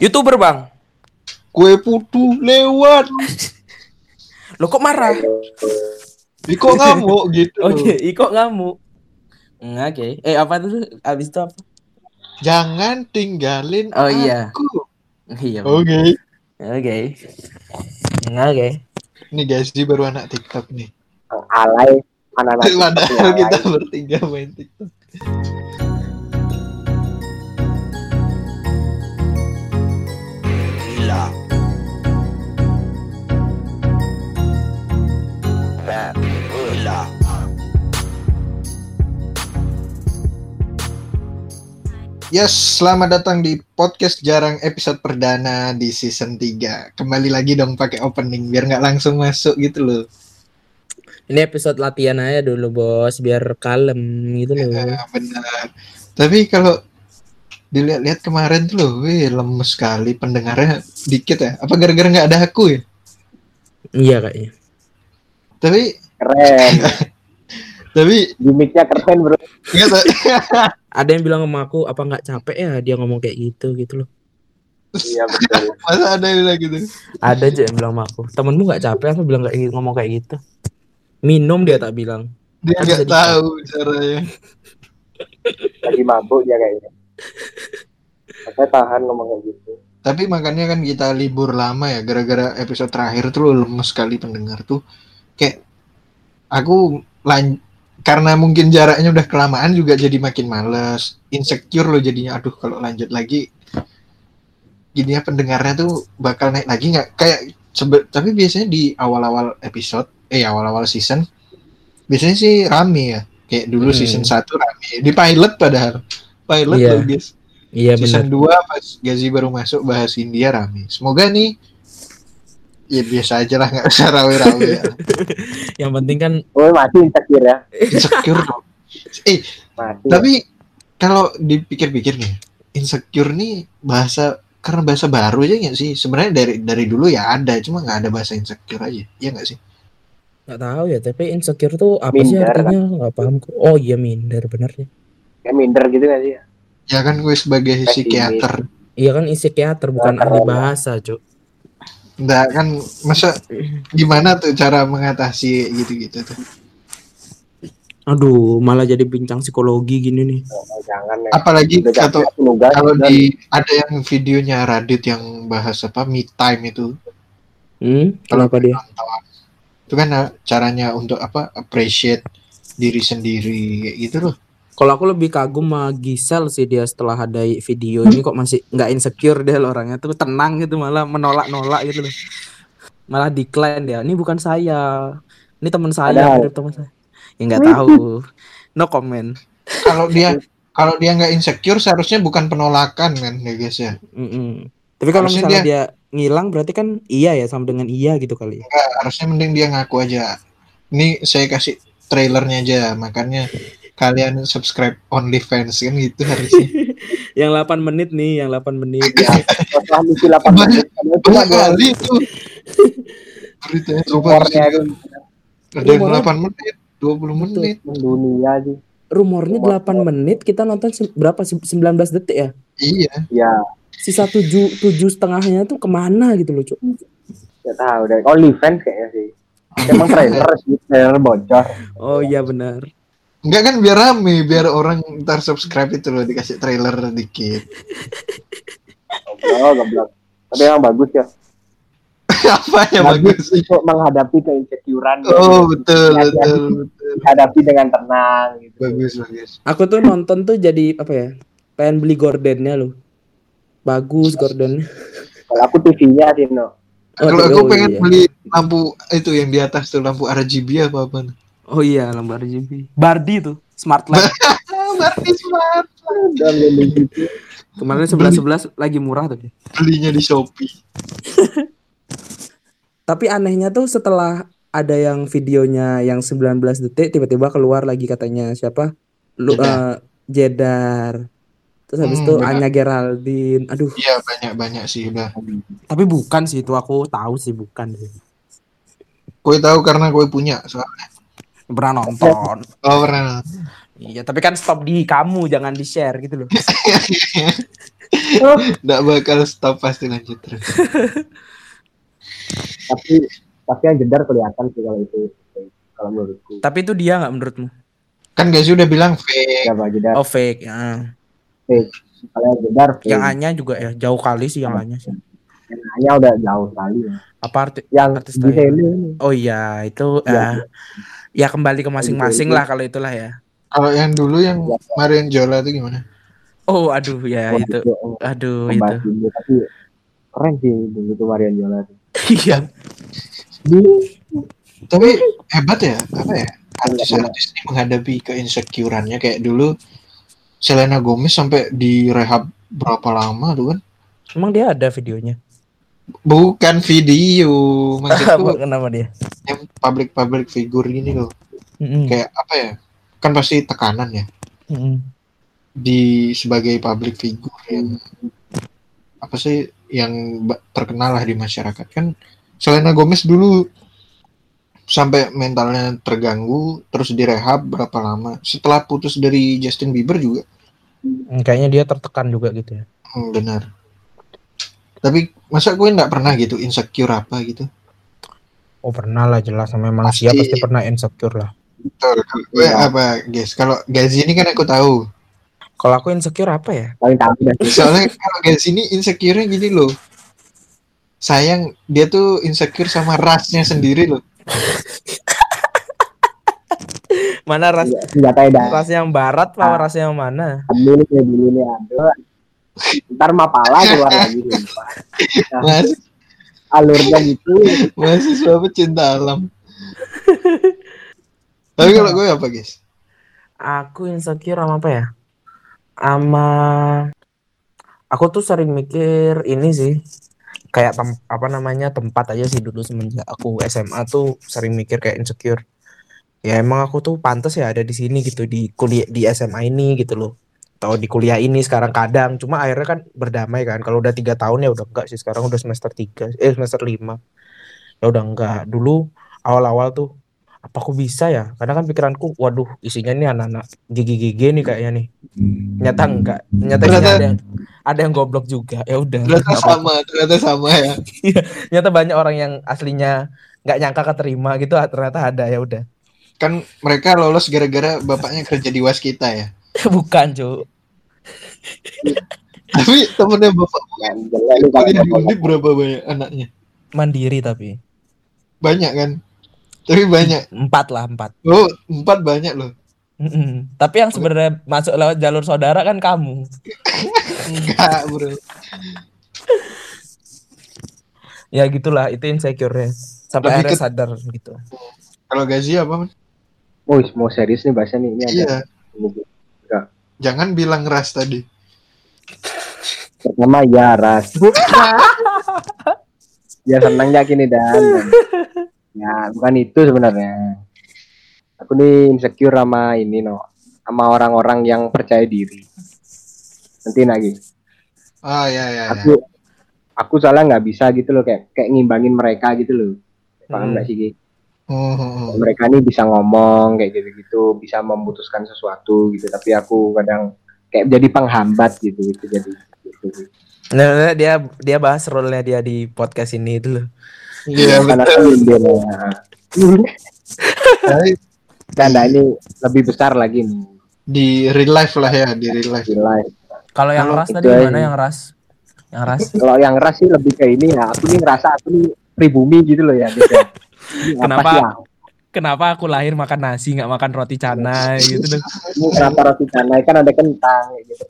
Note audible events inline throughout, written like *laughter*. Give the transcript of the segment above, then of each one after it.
Youtuber bang. Kue putu lewat. *laughs* Lo kok marah? Iko ngamuk *laughs* gitu. Oke, Iko ngamuk. Oke. Eh apa tuh? Abis itu apa? Jangan tinggalin Oh, iya. aku. Iya. Oke. Oke. Oke. Nih guys, dia baru anak TikTok nih. alay anak-anak *laughs* Padahal kita bertiga main TikTok. Yes, selamat datang di podcast jarang episode perdana di season 3. Kembali lagi dong pakai opening biar nggak langsung masuk gitu loh. Ini episode latihan aja dulu bos, biar kalem gitu loh. Ya, benar. Tapi kalau dilihat-lihat kemarin tuh loh, wih, lemes sekali pendengarnya dikit ya. Apa gara-gara nggak ada aku ya? Iya kayaknya. Tapi keren *laughs* tapi gimmicknya keren bro nggak *laughs* tahu. Ada yang bilang sama aku, apa nggak capek ya dia ngomong kayak gitu gitu loh. iya betul *laughs* masa ada yang bilang gitu. Ada aja yang bilang sama aku. Temenmu nggak capek apa bilang kayak gitu- ngomong kayak gitu? Minum dia tak bilang. Dia nggak tahu caranya. *laughs* lagi mabuk ya kayaknya saya tahan ngomong kayak gitu Tapi makanya kan kita libur lama ya gara-gara episode terakhir tuh lemes sekali pendengar tuh. Kayak aku lan karena mungkin jaraknya udah kelamaan juga jadi makin males, insecure lo jadinya. Aduh kalau lanjut lagi gini ya pendengarnya tuh bakal naik lagi nggak kayak sebe- tapi biasanya di awal-awal episode eh awal-awal season biasanya sih rame ya. Kayak dulu Hmm. season 1 rame. Di pilot padahal. Pilot Iya. loh guys Iya season 2 pas Gazi baru masuk bahas India rame. Semoga nih ya biasa aja lah nggak usah rawe-rawe ya. *laughs* Yang penting kan oh masih insecure ya Insecure dong. Eh, masih tapi kalau dipikir-pikir nih, insecure nih bahasa karena bahasa baru aja nggak sih? Sebenarnya dari dari dulu ya ada, cuma nggak ada bahasa insecure aja. Iya nggak sih? nggak tahu ya. Tapi insecure tuh apa sih Minder, artinya? Nggak paham. kok. Oh iya minder bener ya. kayak minder gitu gak sih Ya kan gue sebagai Pesimis. psikiater. Iya kan psikiater bukan Nggak ahli bahasa cuk. Nggak kan masa gimana tuh cara mengatasi gitu-gitu tuh? Aduh malah jadi bincang psikologi gini nih. oh, jangan ya Apalagi atau kalau dan di ada yang videonya Radit yang bahas apa me time itu Hmm, kenapa dia? nonton. itu kan uh, caranya untuk apa appreciate diri sendiri gitu loh Kalau aku lebih kagum sama Gisel sih dia setelah ada video ini kok masih nggak insecure dia loh orangnya tuh tenang gitu malah menolak-nolak gitu loh. Malah decline dia. Ini bukan saya. Ini teman saya, teman saya. Ya nggak tahu. No comment. kalau dia kalau dia nggak insecure seharusnya bukan penolakan kan ya guys ya Mm-mm. Tapi kalau misalnya dia... ngilang berarti kan iya ya sama dengan iya gitu kali. ya. Nggak, harusnya mending dia ngaku aja ini saya kasih trailernya aja makanya kalian subscribe OnlyFans kan gitu harusnya. *laughs* Yang 8 menit nih, yang 8 menit. setelah misi 8 Banyak- menit dua kali itu. Beritanya rumornya ada yang Rumornya- 8 menit 20 menit. mendunia sih Rumornya 8 menit kita nonton berapa? Sih? 19 detik ya? iya. Ya Sisa 7 tujuh setengahnya tuh ke mana gitu loh, Cuk. ya tahu deh. OnlyFans kayaknya sih. *laughs* Emang trailer trailer bocor. Oh iya benar. Enggak kan biar rame, biar orang ntar subscribe itu loh dikasih trailer dikit. goblok goblok tapi emang bagus ya *laughs* Apa yang bagus? untuk menghadapi keinsecurean Oh betul Ya, betul betul. hadapi dengan tenang gitu Bagus bagus. Aku tuh nonton tuh jadi apa ya? Pengen beli gordennya loh. Bagus gordennya. kalau aku TV-nya sih no Oh, Kalau aku oh, pengen iya. beli lampu itu yang di atas tuh lampu RGB apa apa. Oh iya, lampu RGB. Bardi tuh, smart lamp. Ah, *laughs* berarti smart. gitu Kemarin sebelas sebelas lagi murah tuh. Belinya di Shopee. *laughs* Tapi anehnya tuh setelah ada yang videonya yang 19 detik tiba-tiba keluar lagi katanya siapa? Lu Jedar. eh, Jedar. Terus habis Hmm, itu benar. Anya Geraldine. Aduh, Iya banyak banyak sih udah. tapi bukan sih itu aku tahu sih bukan. Kue tahu karena kue punya soalnya. Pernah nonton. *laughs* Oh pernah. Iya, tapi kan stop di kamu, jangan di share gitu loh. *laughs* Nggak bakal stop pasti lanjut terus. *laughs* tapi tapi yang jedar kelihatan sih kalau itu kalau menurutku Tapi itu dia nggak menurutmu? Kan Gazi udah bilang fake. siapa jedar Oh fake. Ya. kalau yang jedar Yang fake. A-nya juga ya jauh kali sih yang A-nya sih. yang hanya udah jauh sekali ya. Apa arti? yang Artis di ini Oh iya itu Ya. eh, ya kembali ke masing-masing lah kalau itulah ya. Kalau yang dulu yang Marion Jola itu gimana? Oh aduh ya Wah, itu. itu, Aduh itu. tapi keren sih dulu tuh Marian Jola Iya. Tapi hebat ya, apa ya? Artis-artis ini menghadapi keinsecurannya kayak dulu Selena Gomez sampai di rehab berapa lama tuh kan? Emang dia ada videonya? Bukan video, *laughs* maksudku Kenapa dia? yang public-public figure gini loh. Mm-mm. Kayak apa ya? Kan pasti tekanan ya Mm-mm. di sebagai public figure yang apa sih yang terkenal lah di masyarakat kan Selena Gomez dulu sampai mentalnya terganggu terus direhab berapa lama setelah putus dari Justin Bieber juga Hmm, Kayaknya dia tertekan juga gitu ya. Hmm, benar tapi masa gue nggak pernah gitu insecure apa gitu? Oh pernah lah jelas. Sama manusia Pasti. pasti pernah insecure lah. betul. Gue Iya. apa guys kalau Gazi ini kan aku tahu. Kalau aku insecure apa ya? paling tahu dah. Soalnya kalau Gazi ini insecure gini loh. Sayang dia tuh insecure sama rasnya sendiri loh. *laughs* Mana ras Iya, senjata dah ras yang barat apa ras yang mana? dulu nih dulu nih ntar mapala keluar lagi *laughs* mas alurnya gitu mahasiswa pecinta alam tapi kalau gue apa guys Aku insecure sama apa ya? Sama aku tuh sering mikir ini sih kayak tem- apa namanya tempat aja sih dulu semenjak aku SMA tuh sering mikir kayak insecure. Ya emang aku tuh pantas ya ada di sini gitu di kuliah di SMA ini gitu loh. Atau di kuliah ini sekarang kadang cuma akhirnya kan berdamai kan. Kalau udah tiga tahun ya udah enggak sih sekarang udah semester tiga eh semester lima ya udah enggak. Dulu awal-awal tuh apa aku bisa ya? Karena kan pikiranku waduh isinya nih anak-anak gigi-gigi nih kayaknya nih. Nyata enggak. Nyata Ternyata- ada yang ada yang goblok juga. Ya udah. ternyata sama ternyata sama ya *laughs* Ternyata banyak orang yang aslinya nggak nyangka keterima gitu ah, ternyata ada ya udah. kan mereka lolos gara-gara bapaknya kerja di waskita ya *laughs* Bukan, Cuk. *laughs* tapi temennya bapak kuliah di. Undip berapa banyak anaknya Mandiri tapi. banyak kan tapi banyak Empat lah, empat. oh empat banyak loh Mm-mm. Tapi yang sebenarnya masuk lewat jalur saudara kan kamu. enggak bro Ya gitulah, itu insecure-nya. Sampai Lebih akhirnya ke- sadar gitu. kalau gaji apa man? Oh, mau serius nih bahasa nih ini ada iya. Jangan bilang ras tadi. Pertama ya ras. Ya senang ya gini dan. Ya bukan itu sebenarnya. Aku nih insecure sama ini no. Sama orang-orang yang percaya diri. Nanti lagi. Oh ya ya, ya. aku aku soalnya nggak bisa gitu loh kayak kayak ngimbangin mereka gitu loh. Paham Hmm. nggak sih Oh, oh, oh. mereka ini bisa ngomong kayak gitu-gitu bisa memutuskan sesuatu gitu tapi aku kadang kayak jadi penghambat gitu gitu jadi gitu. Nah, nah, dia dia bahas role-nya dia di podcast ini itu loh. iya karena betul kan nah, ini lebih besar lagi nih di real life lah ya di real life di live Kalau yang ras tadi gimana yang ras? Yang ras. kalau yang ras sih lebih ke ini ya aku nih ngerasa aku nih pribumi gitu loh ya gitu *laughs* Kenapa? ya? Kenapa aku lahir makan nasi nggak makan roti canai gitu loh. ini kenapa roti canai kan ada kentang gitu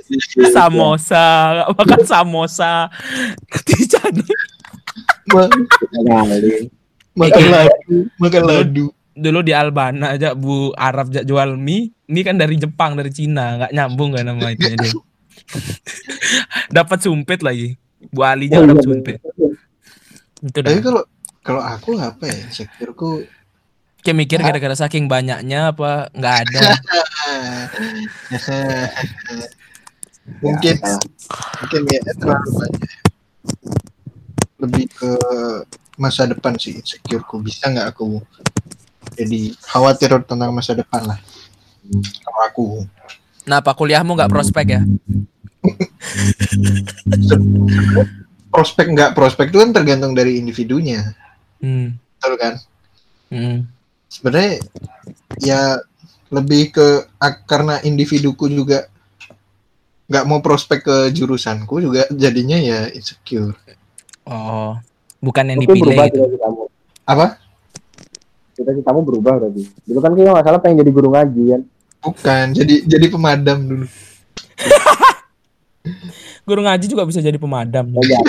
*laughs* Samosa, nggak makan samosa. Roti canai. Makan ladu makan ladu Dulu di Albana aja Bu Arab jual mie, mie kan dari Jepang, dari Cina, nggak nyambung kan nama itu dia. *laughs* dapat sumpit lagi. Bu Ali Oh, juga iya, dapat bener. sumpit. Itu tapi dah. kalau kalau aku apa ya insecureku Kayak mikir gara-gara saking banyaknya apa nggak ada. *laughs* *laughs* mungkin Ya, mungkin ya terlalu banyak lebih ke masa depan sih insecureku. Bisa nggak aku jadi khawatir tentang masa depan lah? Kalau aku. Nah, apa kuliahmu nggak prospek ya? *laughs* prospek nggak prospek itu kan tergantung dari individunya Hmm. betul kan Hmm. sebenarnya ya lebih ke karena individuku juga nggak mau prospek ke jurusanku juga jadinya ya insecure Oh, bukan yang Mungkin dipilih berubah gitu. cita-citamu. apa Cita-citamu berubah berarti. Dulu kan kita masalah pengen jadi guru ngaji kan. bukan jadi jadi pemadam dulu *laughs* Guru ngaji juga bisa jadi pemadam. Ya, ya.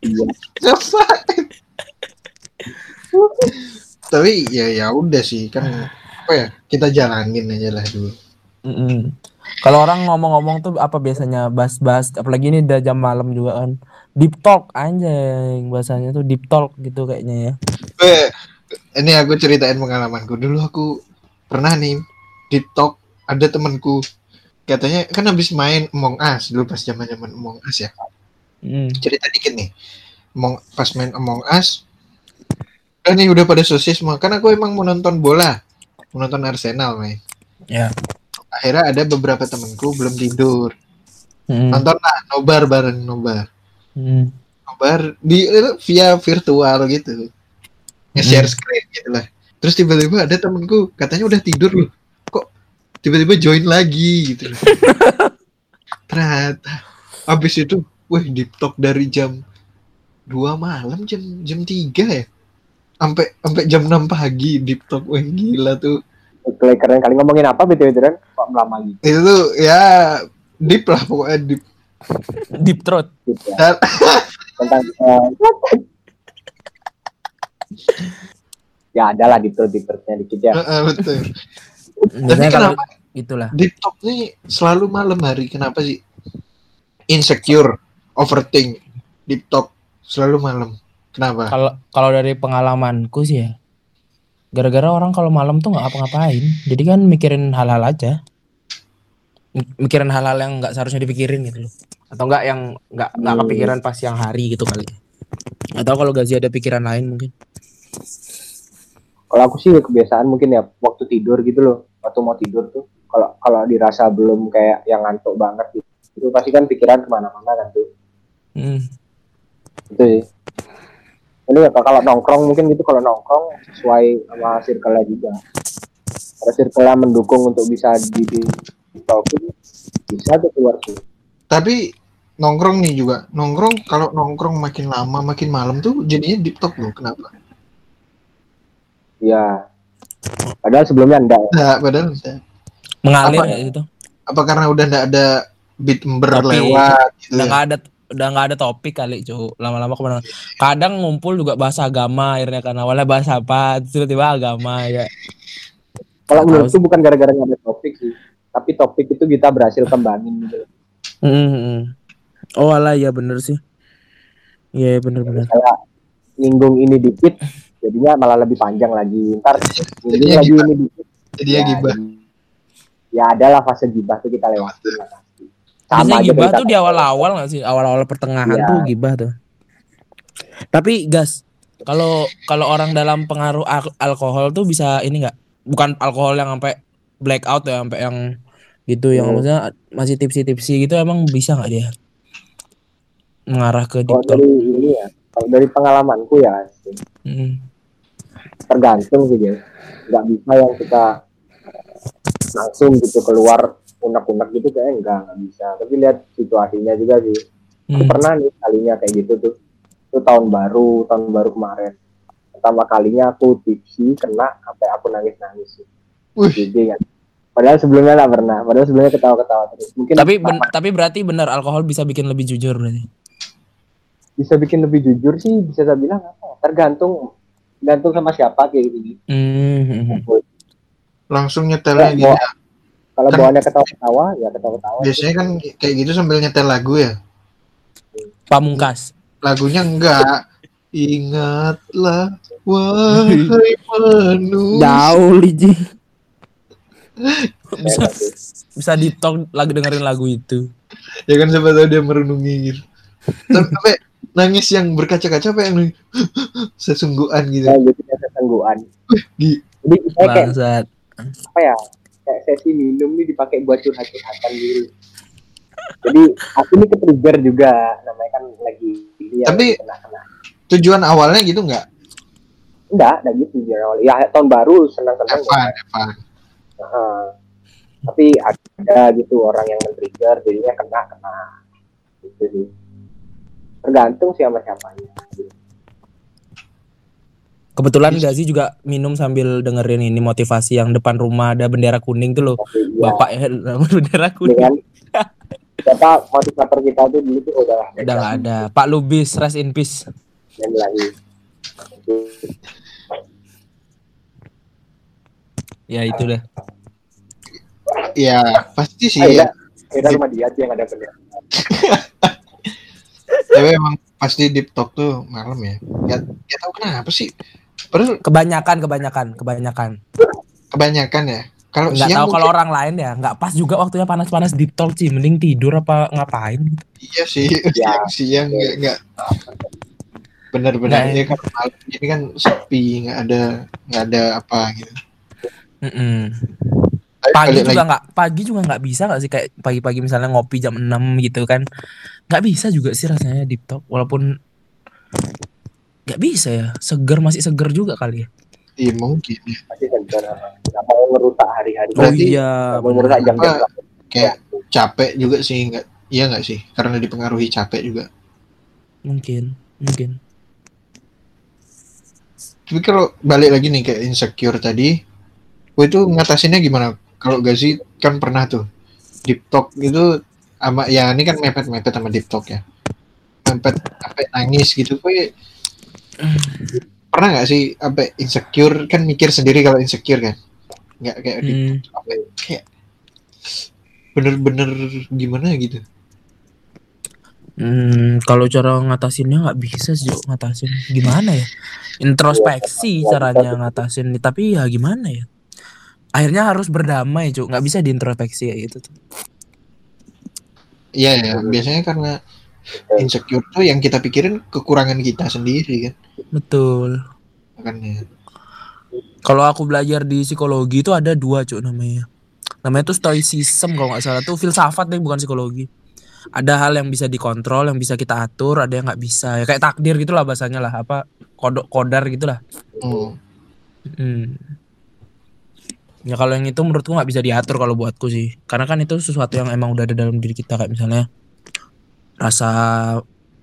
Iya. *laughs* Ngapain? Tapi ya ya udah sih kan apa ya kita jalanin aja lah dulu Mm-mm. Kalau orang ngomong-ngomong tuh apa biasanya bahas-bahas apalagi ini udah jam malam juga kan. Deep talk anjing bahasanya tuh deep talk gitu kayaknya ya. Eh, ini aku ceritain pengalamanku dulu aku pernah nih di talk ada temanku katanya kan habis main Among Us dulu pas zaman zaman Among Us ya Mm. cerita dikit nih Among, pas main Among Us kan nih udah pada sosis semua kan aku emang mau nonton bola. Mau nonton Arsenal main Ya. akhirnya ada beberapa temanku belum tidur. Mm. nonton lah nobar bareng nobar. Mm. nobar di via virtual gitu. Nge-share screen gitu lah. Terus tiba-tiba ada temenku katanya udah tidur loh. Kok tiba-tiba join lagi gitu *laughs* ternyata habis itu wah talk dari jam 2 malam jam jam 3 ya sampai sampai jam 6 pagi deep talk wah gila tuh Kali keren kali ngomongin apa BTW itu kan? Kok lama gitu. itu tuh ya deep lah pokoknya deep Deep throat. gitu ya. Dan- *laughs* Tentang eh, *laughs* Ya ada lah di di perutnya dikit ya. Heeh, betul Biasanya kalau kenapa? itulah. deep talk nih selalu malam hari kenapa sih insecure overthink deep talk selalu malam kenapa Kalau kalau dari pengalamanku sih ya. Gara-gara orang kalau malam tuh nggak apa-ngapain. Jadi kan mikirin hal-hal aja. Mik- Mikirin hal-hal yang nggak seharusnya dipikirin gitu loh. Atau enggak yang nggak nggak kepikiran pas siang hari gitu kali. Atau kalau Gazi ada pikiran lain mungkin. Kalau aku sih kebiasaan mungkin ya waktu tidur gitu loh. Waktu mau tidur tuh kalau kalau dirasa belum kayak yang ngantuk banget gitu. Itu pasti kan pikiran ke mana-mana kan tuh. Hmm. Itu sih. Ini ya kalau nongkrong mungkin gitu kalau nongkrong sesuai sama circle juga. Kalau circle mendukung untuk bisa di, di, di talking, bisa tuh keluar sih. tapi nongkrong nih juga nongkrong kalau nongkrong makin lama makin malam tuh jadinya deep talk loh kenapa Iya. Padahal sebelumnya enggak ya. nah, padahal enggak. Mengalir Apa- ya gitu. apa karena udah enggak ada beat ember lewat gitu Udah ya? ada udah nggak ada topik kali cu lama-lama ke mana kadang ngumpul juga bahas agama akhirnya kan awalnya bahas apa tiba-tiba agama ya Kalau menurutku bukan gara-gara nggak ada topik sih. Tapi topik itu kita berhasil kembangin gitu. Mm-mm. oh alah ya bener sih iya bener-bener Kayak nyinggung ini dikit, jadinya malah lebih panjang lagi. Ntar nyinggung Jadinya lagi gibah. ini dikit. jadinya ya, gibah jadi- Ya adalah fase gibah tuh kita lewatin lah pasti. Biasanya gibah tuh di awal-awal nggak sih awal-awal pertengahan Iya. tuh gibah tuh tapi gas kalau kalau orang dalam pengaruh al- alkohol tuh bisa ini nggak bukan alkohol yang sampai blackout ya sampai yang gitu yang Hmm. maksudnya masih tipsi-tipsi gitu emang bisa nggak dia mengarah ke deep talk dari ini ya, kalau dari pengalamanku ya Mm. tergantung sih guys. Nggak bisa yang kita langsung gitu keluar unek-unek gitu kayaknya enggak nggak bisa. Tapi lihat situasinya juga sih. Aku Hmm. pernah nih kalinya kayak gitu tuh. Itu tahun baru, tahun baru kemarin. Pertama kalinya aku tipsi kena sampai aku nangis-nangis sih. Wih. Jadi kan. Padahal sebelumnya nggak pernah. Padahal sebelumnya ketawa-ketawa terus. Mungkin tapi ben- tapi berarti benar alkohol bisa bikin lebih jujur berarti bisa bikin lebih jujur sih bisa saya bilang apa? ya, Tergantung tergantung sama siapa kayak gitu. Hmm. langsung nyetelnya Ya, gitu Kalau Kan- bawaannya ketawa-ketawa ya ketawa-ketawa. biasanya kan kayak gitu sambil nyetel lagu ya pamungkas lagunya enggak ingatlah wahai *laughs* manusia jauh liji *laughs* bisa gitu. bisa di talk lagi dengerin lagu itu ya kan siapa tahu dia merenungi gitu sampai nangis yang berkaca-kaca apa yang *laughs* sesungguhan gitu Ya, ketangguhan. Di- Jadi kita kayak apa ya? Kayak sesi minum nih dipakai buat curhat-curhatan gitu. Jadi aku ini ke trigger juga namanya kan lagi ya, Tapi- kena kena. Tujuan awalnya gitu nggak? Enggak, enggak gitu ya. Ya tahun baru senang-senang. Evan. Heeh. Tapi ada gitu orang yang men-trigger jadinya kena kena. Gitu sih. Tergantung sih sama siapanya. Kebetulan Gazi juga minum sambil dengerin ini motivasi yang depan rumah ada bendera kuning tuh loh. Ya, Bapak ya bendera kuning. dengan *laughs* siapa motivator kita tuh dulu tuh udah Udah nggak ada. Pak Lubis, rest in peace. dan lagi. Ya itu dah. Ya pasti sih. Ayo, ya. kita rumah dia yang ada bendera. *laughs* Tapi emang pasti deep talk tuh malam ya. Gak, gak tahu kenapa sih. Padahal Kebanyakan, kebanyakan, kebanyakan. kebanyakan ya. Kalau Nggak tahu kalau mungkin- orang lain ya. Nggak pas juga waktunya panas-panas deep talk sih. Mending tidur apa ngapain. gitu. iya sih *laughs* Ya. siang siang nggak nggak benar-benar ini kan malam ini kan sepi nggak ada nggak ada apa gitu. Mm-mm. Tapi Pagi balik juga nggak, pagi juga nggak bisa nggak sih kayak pagi-pagi misalnya ngopi jam 6 gitu kan. Nggak bisa juga sih rasanya deep talk. Walaupun nggak bisa ya. Seger masih seger juga kali ya. iya mungkin. Pasti segar. Nggak mau merusak hari-hari. Oh Berarti- iya. Mau merusak bener. jam-jam. Apa, kayak capek juga sih nggak iya nggak sih karena dipengaruhi capek juga. Mungkin, mungkin. Tapi kalau balik lagi nih kayak insecure tadi, gue itu ngatasinnya gimana? Kalau Gazi kan pernah tuh deep talk itu sama ya ini kan mepet-mepet sama deep talk ya. Mepet sampai nangis gitu. Gue pernah nggak sih sampai insecure kan mikir sendiri kalau insecure kan? Nggak kayak Hmm. talk sampai kayak bener-bener gimana gitu. Hmm, kalau cara ngatasinnya nggak bisa sih ngatasin gimana ya introspeksi caranya ngatasin tapi ya gimana ya akhirnya harus berdamai cuk nggak bisa diintrospeksi ya gitu tuh. Iya ya, biasanya karena insecure tuh yang kita pikirin kekurangan kita sendiri kan. betul Makanya kalau aku belajar di psikologi itu ada dua cuk namanya namanya tuh stoicism kalau nggak salah tuh filsafat deh bukan psikologi ada hal yang bisa dikontrol yang bisa kita atur ada yang nggak bisa ya kayak takdir gitulah bahasanya lah apa kodok kodar gitulah hmm. Hmm. Ya kalau yang itu menurutku nggak bisa diatur kalau buatku sih. Karena kan itu sesuatu yang emang udah ada dalam diri kita kayak misalnya rasa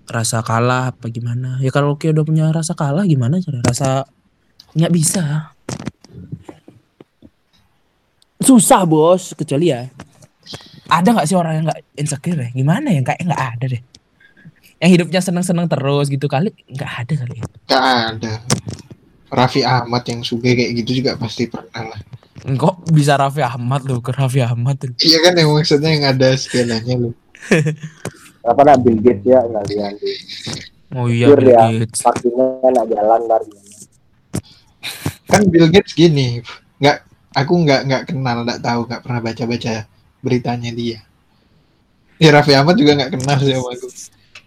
rasa kalah apa gimana. Ya kalau kita udah punya rasa kalah gimana cara? Rasa nggak bisa. Susah bos kecuali ya. Ada nggak sih orang yang nggak insecure ya? Gimana ya? Kayak nggak ada deh. Yang hidupnya seneng-seneng terus gitu kali nggak ada kali. ya. Gak ada. Raffi Ahmad yang suge kayak gitu juga pasti pernah lah. Kok bisa Raffi Ahmad loh ke Raffi Ahmad tuh. Iya kan yang maksudnya yang ada skalanya loh. *laughs* Apa nah Bill Gates ya nggak lihat. Oh iya Bill ya. Gates. Vaksinnya nggak jalan ntar. Kan Bill Gates gini, nggak aku nggak nggak kenal, nggak tahu, nggak pernah baca-baca beritanya dia. Ya Raffi Ahmad juga nggak kenal sih sama aku.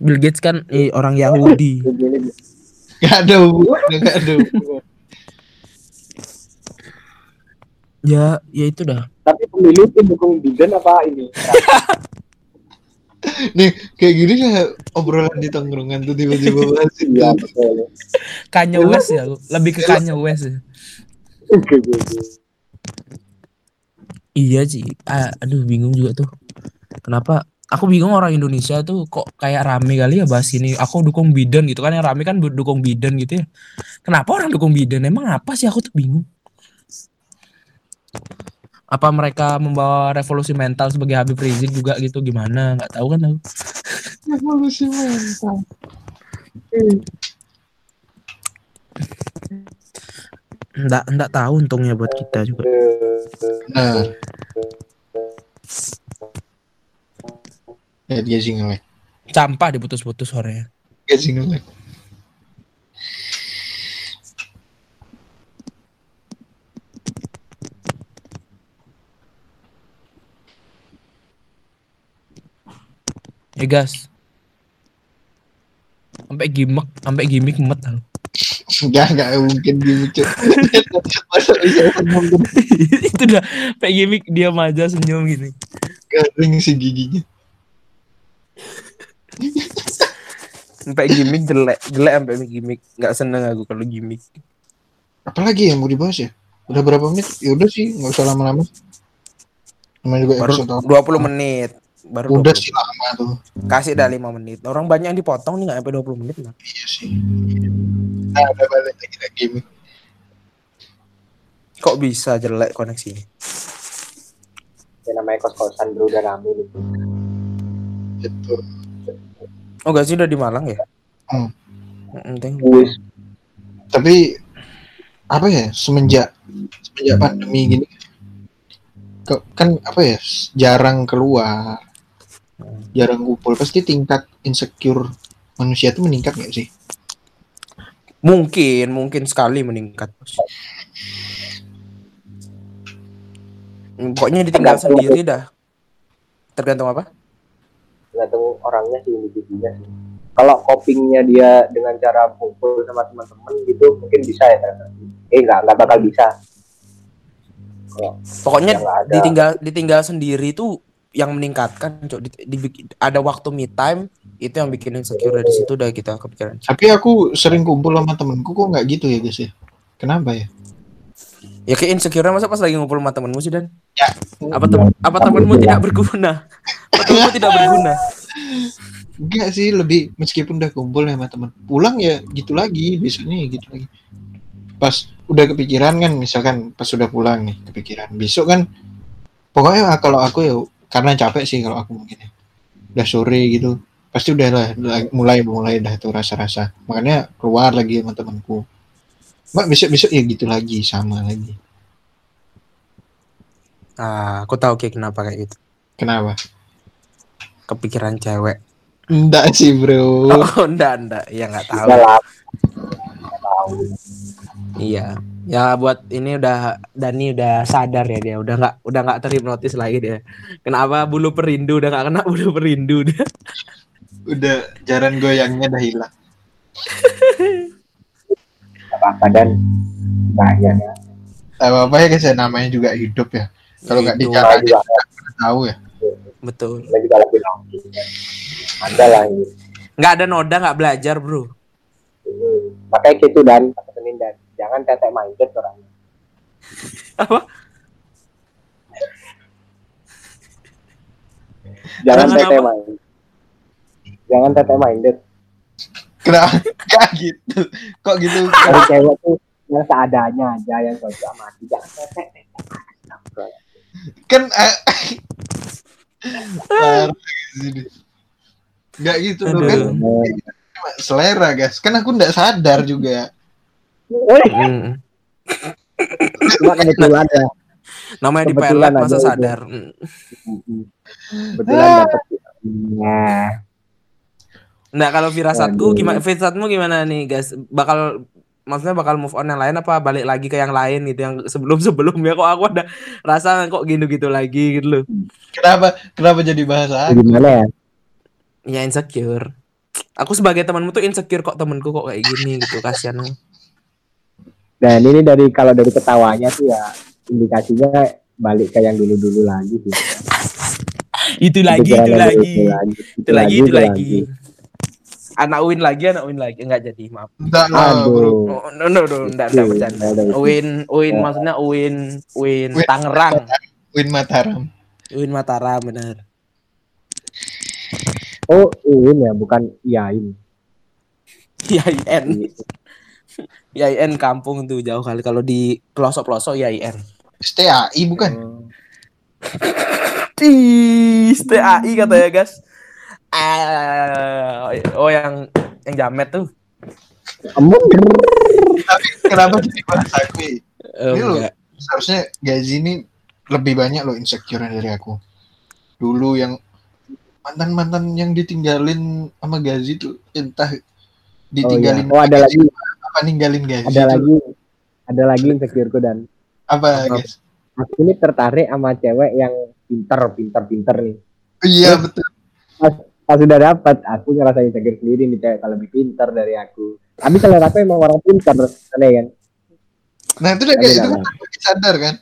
Bill Gates kan eh, orang Yahudi. Nggak ada hubungan, nggak ada hubungan. ya, ya itu dah. Tapi pemilu itu dukung Biden apa ini? *laughs* Nih kayak gini lah obrolan di tongkrongan tuh tiba-tiba. *laughs* Iya betul. Kanye West ya, lebih ke Kanye West. ya. Oke, oke, oke. Iya sih. Ah, aduh bingung juga tuh. Kenapa? Aku bingung orang Indonesia tuh kok kayak rame kali ya bahas ini. Aku dukung Biden gitu kan yang rame kan dukung Biden gitu ya. Kenapa orang dukung Biden? Emang apa sih aku tuh bingung. Apa mereka membawa revolusi mental sebagai Habib Rizik juga gitu gimana? Nggak tahu kan aku. Revolusi mental. Nggak, nggak tahu untungnya buat kita juga. Nah. Ya dia sih ngelek. Campah diputus-putus suaranya. Dia sih ngelek. eh gas. Sampai gimmick sampai gimmick mat kan enggak enggak mungkin gimmick *laughs* itu udah kayak gimmick dia maja senyum gini. Garing si giginya. Sampai gimmick jelek jelek sampai gimmick. Enggak seneng aku kalau gimmick. Apalagi yang mau dibahas ya? Udah berapa menit? Ya udah sih nggak usah lama-lama. Namanya juga Baru 20 menit. Baru Udah 20. sih lama tuh. Kasih dah 5 menit. Orang banyak yang dipotong nih nggak sampai 20 menit lah. Iya sih. Nah, udah balik lagi game. Kok bisa jelek koneksinya? yang namanya kos-kosan bro udah rame gitu Betul. Oh gak sih udah di Malang ya? Hmm. Mm. Wis. Tapi apa ya semenjak semenjak pandemi gini kan apa ya jarang keluar jarang kumpul pasti tingkat insecure manusia itu meningkat nggak sih Mungkin, mungkin sekali meningkat. Bos. Pokoknya ditinggal Tergantung. sendiri dah. Tergantung apa? tergantung orangnya sih individunya sih kalau copingnya dia dengan cara kumpul sama teman-teman gitu mungkin bisa ya kan eh nggak nggak bakal bisa Kalau Pokoknya ditinggal ditinggal sendiri itu yang meningkatkan, Cok. Di- dibikin- ada waktu me time itu yang bikin insecure dari situ udah kita kepikiran. tapi aku sering kumpul sama temenku kok nggak gitu ya guys ya kenapa ya Ya kayak insecure masa pas lagi ngumpul sama temenmu sih dan Ya. apa tem apa temenmu tidak berguna? Apa temenmu tidak berguna? enggak sih lebih meskipun udah kumpul sama temen pulang ya gitu lagi besoknya ya gitu lagi pas udah kepikiran kan misalkan pas udah pulang nih kepikiran besok kan pokoknya kalau aku ya karena capek sih kalau aku mungkin ya udah sore gitu pasti udah lah mulai mulai dah tuh rasa-rasa makanya keluar lagi sama temanku mbak besok besok ya gitu lagi sama lagi Ah, aku tahu kayak kenapa kayak gitu. kenapa Kepikiran cewek. enggak sih bro *laughs* Oh, enggak, enggak. Ya nggak tahu. Udah Iya. Ya buat ini udah Dani udah sadar ya dia. Udah nggak udah nggak terhipnotis lagi dia. Kenapa bulu perindu? Udah nggak kena *laughs* bulu perindu dia. udah jaran goyangnya dah hilang. Apa-apa dan. Bahaya ya apa apa ya guys ya. Namanya juga hidup ya. Kalau nggak juga nggak tahu ya. Betul. lagi nongki ada lah ini. Nggak ada noda nggak belajar bro. Makanya gitu dan. Kata Senin dan. Jangan tetek mindset orangnya Apa? jangan tetek mindset. Jangan tetek mindset. Kenapa? Gitu. Kok gitu? Dari cewek tuh yang seadanya aja yang cocok sama hati jangan tetek kan eh, *laughs* nggak gitu loh kan. Cuma selera guys kan aku nggak sadar juga Hmm. cuma kebetulan ya Namanya di pelet masa aja itu. sadar. Hmm. kebetulan dapet nah Nah kalau firasatku gimana? Firasatmu gimana nih guys? Bakal maksudnya bakal move on yang lain apa balik lagi ke yang lain gitu yang sebelum sebelumnya kok aku ada rasa kok gitu gitu lagi gitu loh. kenapa kenapa jadi bahasa aku? gimana ya Ya insecure. Aku sebagai temanmu tuh insecure kok temanku kok kayak gini gitu kasihan. dan ini dari kalau dari ketawanya tuh ya indikasinya balik ke yang dulu-dulu lagi sih Itu lagi itu yang lagi. dulu-dulu lagi Itu lagi itu lagi. Anak Win lagi anak Win lagi enggak jadi maaf. enggak lah bro aduh Oh, no no no enggak enggak bercanda. Win Win Ya. maksudnya Win Win Win. Tangerang. Win Mataram Win Mataram bener. Oh ini ya bukan iain IAIN. IAIN kampung tuh jauh kali kalau di pelosok-pelosok IAIN. STAI bukan Ih, STAI katanya guys. Ah, oh yang yang jamet tuh. kamu tapi kenapa jadi bahasa aku ya? Oh, Ini seharusnya Gazi ini lebih banyak loh insecure dari aku dulu yang mantan mantan yang ditinggalin sama Gazi tuh entah ditinggalin oh ada lagi. apa ninggalin Gazi ada tuh. lagi. Ada lagi insecureku dan. Apa guys aku ini tertarik sama cewek yang pinter pinter pinter nih. Iya betul. pas sudah dapat aku ngerasa insecure sendiri nih cewek kalau lebih pinter dari aku. Tapi kalau aku emang orang pinter aneh kan? Nah itu udah kayak itu kan sadar kan?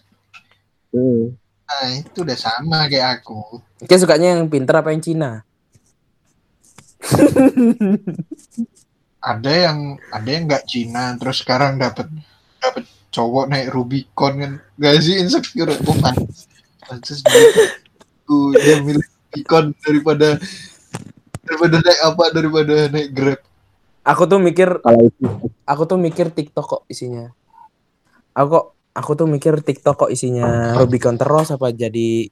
Hmm. Nah itu udah sama kayak aku. Oke sukanya yang pinter apa yang Cina? ada yang ada yang nggak Cina terus sekarang dapat dapat cowok naik Rubicon kan. Gak sih insecure. Pantas pantas gitu dia milih Rubicon daripada daripada naik apa daripada naik Grab. Aku tuh mikir aku tuh mikir TikTok kok isinya. Aku kok aku tuh mikir TikTok kok isinya Rubicon terus apa jadi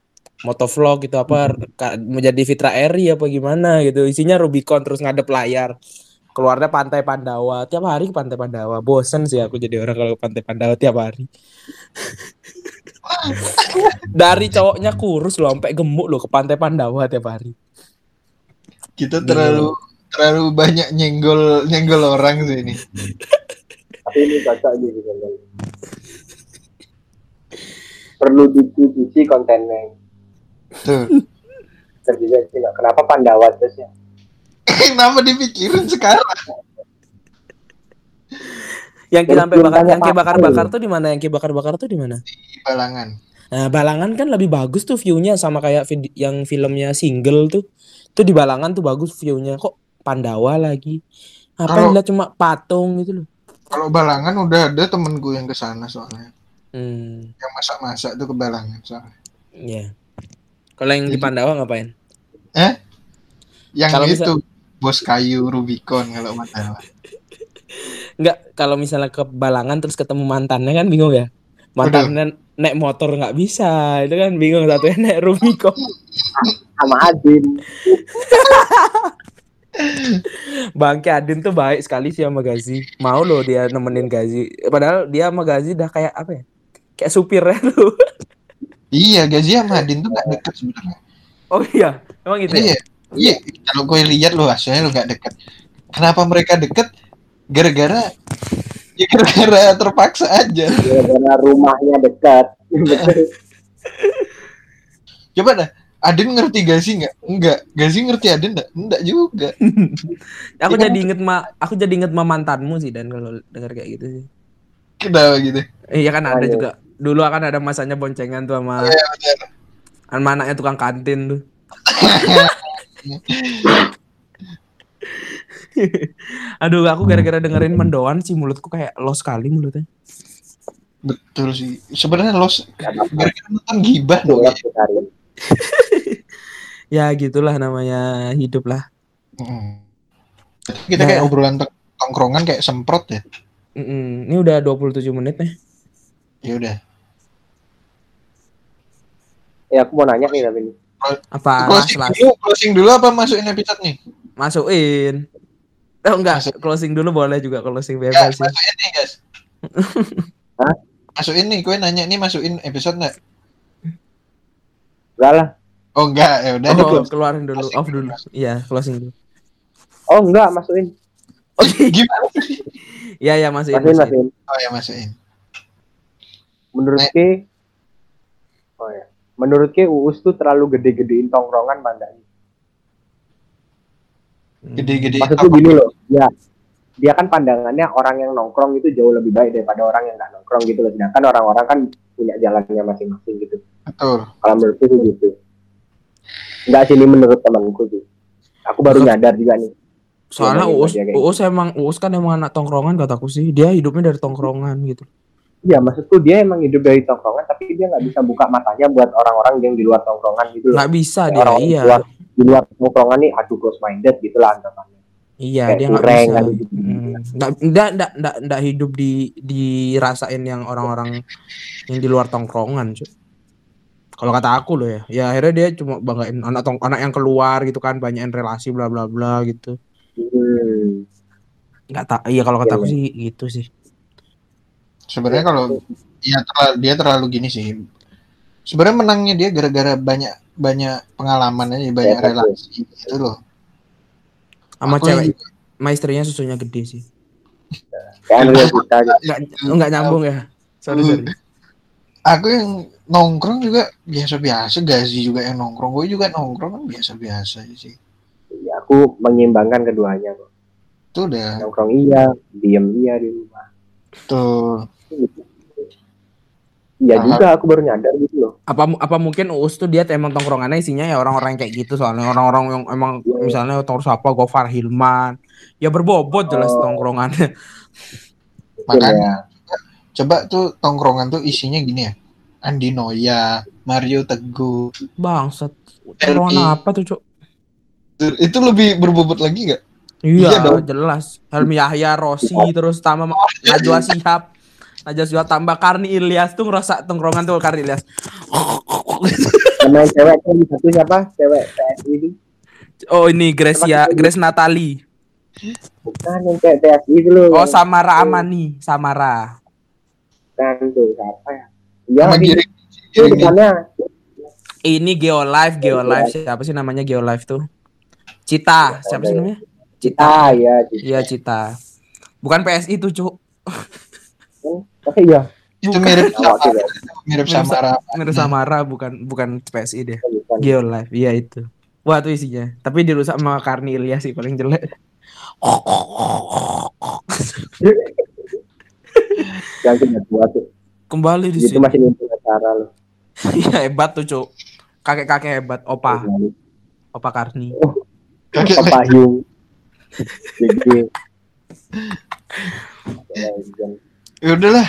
motovlog gitu apa menjadi Fitra Eri apa gimana gitu. Isinya Rubicon terus ngadep layar. Keluarnya Pantai Pandawa. Tiap hari ke Pantai Pandawa. Bosen sih aku jadi orang kalau ke Pantai Pandawa tiap hari. *laughs* Dari cowoknya kurus loh sampai gemuk loh ke Pantai Pandawa tiap hari. kita terlalu terlalu banyak nyenggol nyenggol orang sih ini *laughs* tapi ini cocok gitu. Perlu dikritisi kontennya. Terjadi *laughs* sih nggak. Kenapa Pandawa terus *laughs* ya? kenapa dipikirin sekarang Yang kita sampai bakar yang kayak apa bakar-bakar tuh di mana? Yang kayak bakar-bakar tuh di mana? di balangan Nah, Balangan kan lebih bagus tuh view-nya sama kayak vid- yang filmnya single tuh. Tuh di Balangan tuh bagus view-nya. Kok Pandawa lagi? Apa lihat cuma patung gitu loh. kalau balangan udah ada temenku yang ke sana soalnya Hmm, yang masak-masak tuh ke balangan soalnya iya. Kalau yang di Pandawa ngapain? yang Kalau itu bos kayu Rubicon kalau masalah *laughs* Enggak, kalau misalnya ke Balangan terus ketemu mantannya kan bingung ya. Mantannya naik motor nggak bisa, itu kan bingung satunya *laughs* naik Rubicon. Sama Adin. *laughs* Bangke Adin tuh baik sekali sih sama Gazi. Mau loh dia nemenin Gazi. Padahal dia sama Gazi udah kayak apa ya? Kayak supirnya *laughs* tuh. iya Gazi sama Adin tuh gak deket sebenarnya Oh iya, emang gitu ya? iya iya kalau gue lihat lo hasilnya lo gak deket kenapa mereka deket gara-gara ya gara-gara terpaksa aja Gara-gara rumahnya dekat. *laughs* coba dah Adin ngerti Gazi nggak? Enggak. Gazi ngerti Adin nggak? Enggak juga. *laughs* Aku Iya. jadi inget ma, aku jadi inget ma mantanmu sih dan kalau dengar kayak gitu sih. Kenapa gitu? Iya kan ada Oh, iya. juga. Dulu akan ada masanya boncengan tuh sama Iya, sama anaknya tukang kantin tuh. *laughs* Aduh, aku gara-gara dengerin mendoan sih mulutku kayak los sekali mulutnya. Betul sih. Sebenarnya los gara-gara nonton gibah dong. Sekali. *laughs* Ya gitulah namanya hidup lah. Mm. Kita kayak Nah. obrolan tong- tongkrongan kayak semprot ya. Ini udah 27 menit nih. Ya udah. Ya aku mau nanya nih tapi ini. Apa Closing dulu, closing dulu apa masukin episode nih? masukin. Oh enggak, Masuk. closing dulu boleh juga closing Ya, bebas sih. masukin nih guys. *laughs* Hah? Masukin nih, gue nanya nih masukin episode nggak? Enggak lah. Oh enggak, ya udah. Oh, keluarin dulu, Closing off dulu. Iya, closing dulu. Oh enggak masukin. Oke. *laughs* Gimana? Iya, ya masukin. Masukin masukin. masukin. Oh ya masukin. Menurut Nek. Ki Oh ya. Menurut Ki Uus tuh terlalu gede-gedein tongkrongan mandang. Gede-gede. Maksudku gini loh. Ya. Dia kan pandangannya orang yang nongkrong itu jauh lebih baik daripada orang yang nggak nongkrong gitu loh. Sedangkan orang-orang kan punya jalannya masing-masing gitu. Betul. Kalau menurutku tuh gitu. Enggak sih ini menurut temanku sih. Aku baru Betul. nyadar juga nih. Soalnya Iya, Uus, iya, Uus emang Uus kan emang anak tongkrongan kataku sih. Dia hidupnya dari tongkrongan gitu. Iya, maksudku dia emang hidup dari tongkrongan, tapi dia nggak bisa buka matanya buat orang-orang yang di luar tongkrongan gitu loh. Nggak bisa dia, orang-orang iya. di luar, di luar tongkrongan nih, aduh close minded gitu lah anggapannya. Iya, Kayak dia nggak bisa. kan gitu. Hmm. Nggak, nggak, nggak, nggak, hidup di dirasain yang orang-orang yang di luar tongkrongan, cuy. Kalau kata aku loh ya, ya akhirnya dia cuma banggain anak tong anak yang keluar gitu kan, banyakin relasi bla bla bla gitu. Hmm. Nggak tak, iya kalau kata Iya, aku iya. sih gitu sih. Sebenarnya kalau ya terlalu, dia terlalu gini sih. Sebenarnya menangnya dia gara-gara banyak banyak pengalaman aja, banyak Iya, betul. relasi gitu loh. Sama Aku yang cewek, sama istrinya susunya gede sih. Kayak Andrea Pita gitu. Nggak, nggak nyambung ya. Sorry sorry. Aku yang nongkrong juga biasa-biasa, Gazi juga yang nongkrong, gue juga nongkrong kan biasa-biasa aja sih. Iya, aku menyimbangkan keduanya kok. Itu udah Nongkrong iya, diem iya di rumah. tuh. Iya juga aku baru nyadar gitu loh. apa apa mungkin Uus tuh dia emang tongkrongannya isinya ya orang-orang kayak gitu soalnya orang-orang yang emang Iya. misalnya tongkrong siapa Gofar Hilman ya berbobot jelas Oh. tongkrongannya *laughs* Makanya. ya. Coba tuh tongkrongan tuh isinya gini ya. Andi Noya, Mario Teguh. bangsat tongkrongan apa tuh cuk Itu lebih berbobot lagi gak? iya, Iya dong. jelas Helmi Yahya Rossi terus tambah Najwa Shihab Najwa Shihab tambah Karni Ilyas tuh ngerasa tongkrongan tuh Karni Ilyas yang cewek tuh satu siapa? Cewek TSI itu. oh ini Gracia Grace Natali Bukan yang cewek TSI itu loh. oh Samara Amani Samara Bukan tuh siapa ya? Iya. Itu depannya. ini Geolive Geolive siapa sih namanya Geolive tuh Cita siapa sih namanya Cita Ah iya. gitu. Iya Cita. Bukan PSI tuh, Cuk. Tapi iya. Itu mirip mirip Samara. Mirip Samara bukan bukan PSI deh. Bukan. Geolive, iya itu. Wah tuh isinya. Tapi dirusak sama Karni Ilyas sih paling jelek. Yang tuh. Kembali di Itu sini. masih ngumpul acara loh. Iya hebat tuh, Cuk. Kakek-kakek hebat, opa, Iya. opa Karni. Kakek Papa Hyung. *laughs* Jadi. Ya udahlah.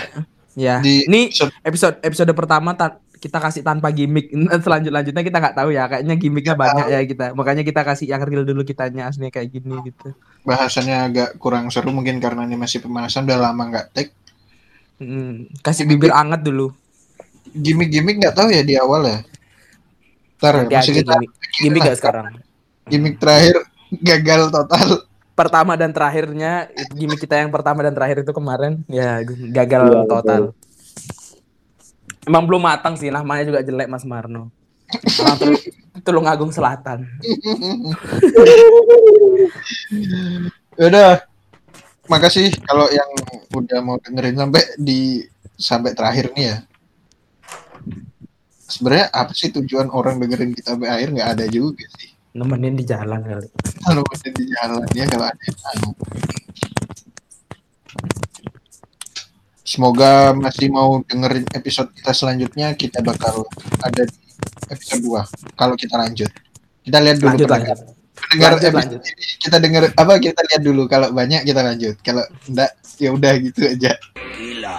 Ya. Di Ini episode- episode episode pertama kita kasih tanpa gimmick. *laughs* Selanjut lanjutnya kita nggak tahu ya. Kayaknya gimmicknya banyak ya kita. Makanya kita kasih yang real dulu kitanya aslinya kayak gini gitu. bahasannya agak kurang seru mungkin karena ini masih pemanasan udah lama nggak take. Hmm, kasih bibir anget dulu. Gimik-gimik nggak tahu ya di awal ya. Ntar Nanti masih kita gimmick. Gimmick gak sekarang? gimik terakhir gagal total. Pertama dan terakhirnya gimmick kita yang pertama dan terakhir itu kemarin ya gagal Iya, total. Emang belum matang sih namanya juga jelek Mas Marno. Orang Tul- Tulungagung Selatan. *laughs* Udah. Makasih kalau yang udah mau dengerin sampai di sampai terakhir nih ya. Sebenarnya apa sih tujuan orang dengerin kita sampai akhir nggak ada juga sih. Nemenin di jalan kali. Kalau udah di jalan ya kalau ada yang tahu. Semoga masih mau dengerin episode kita selanjutnya kita bakal ada di episode 2 kalau kita lanjut. Kita lihat dulu Lanjut pendengar. lanjut. Pendengar Lanjut, episode lanjut. ini kita denger apa kita lihat dulu kalau banyak kita lanjut. Kalau enggak ya udah gitu aja. Gila.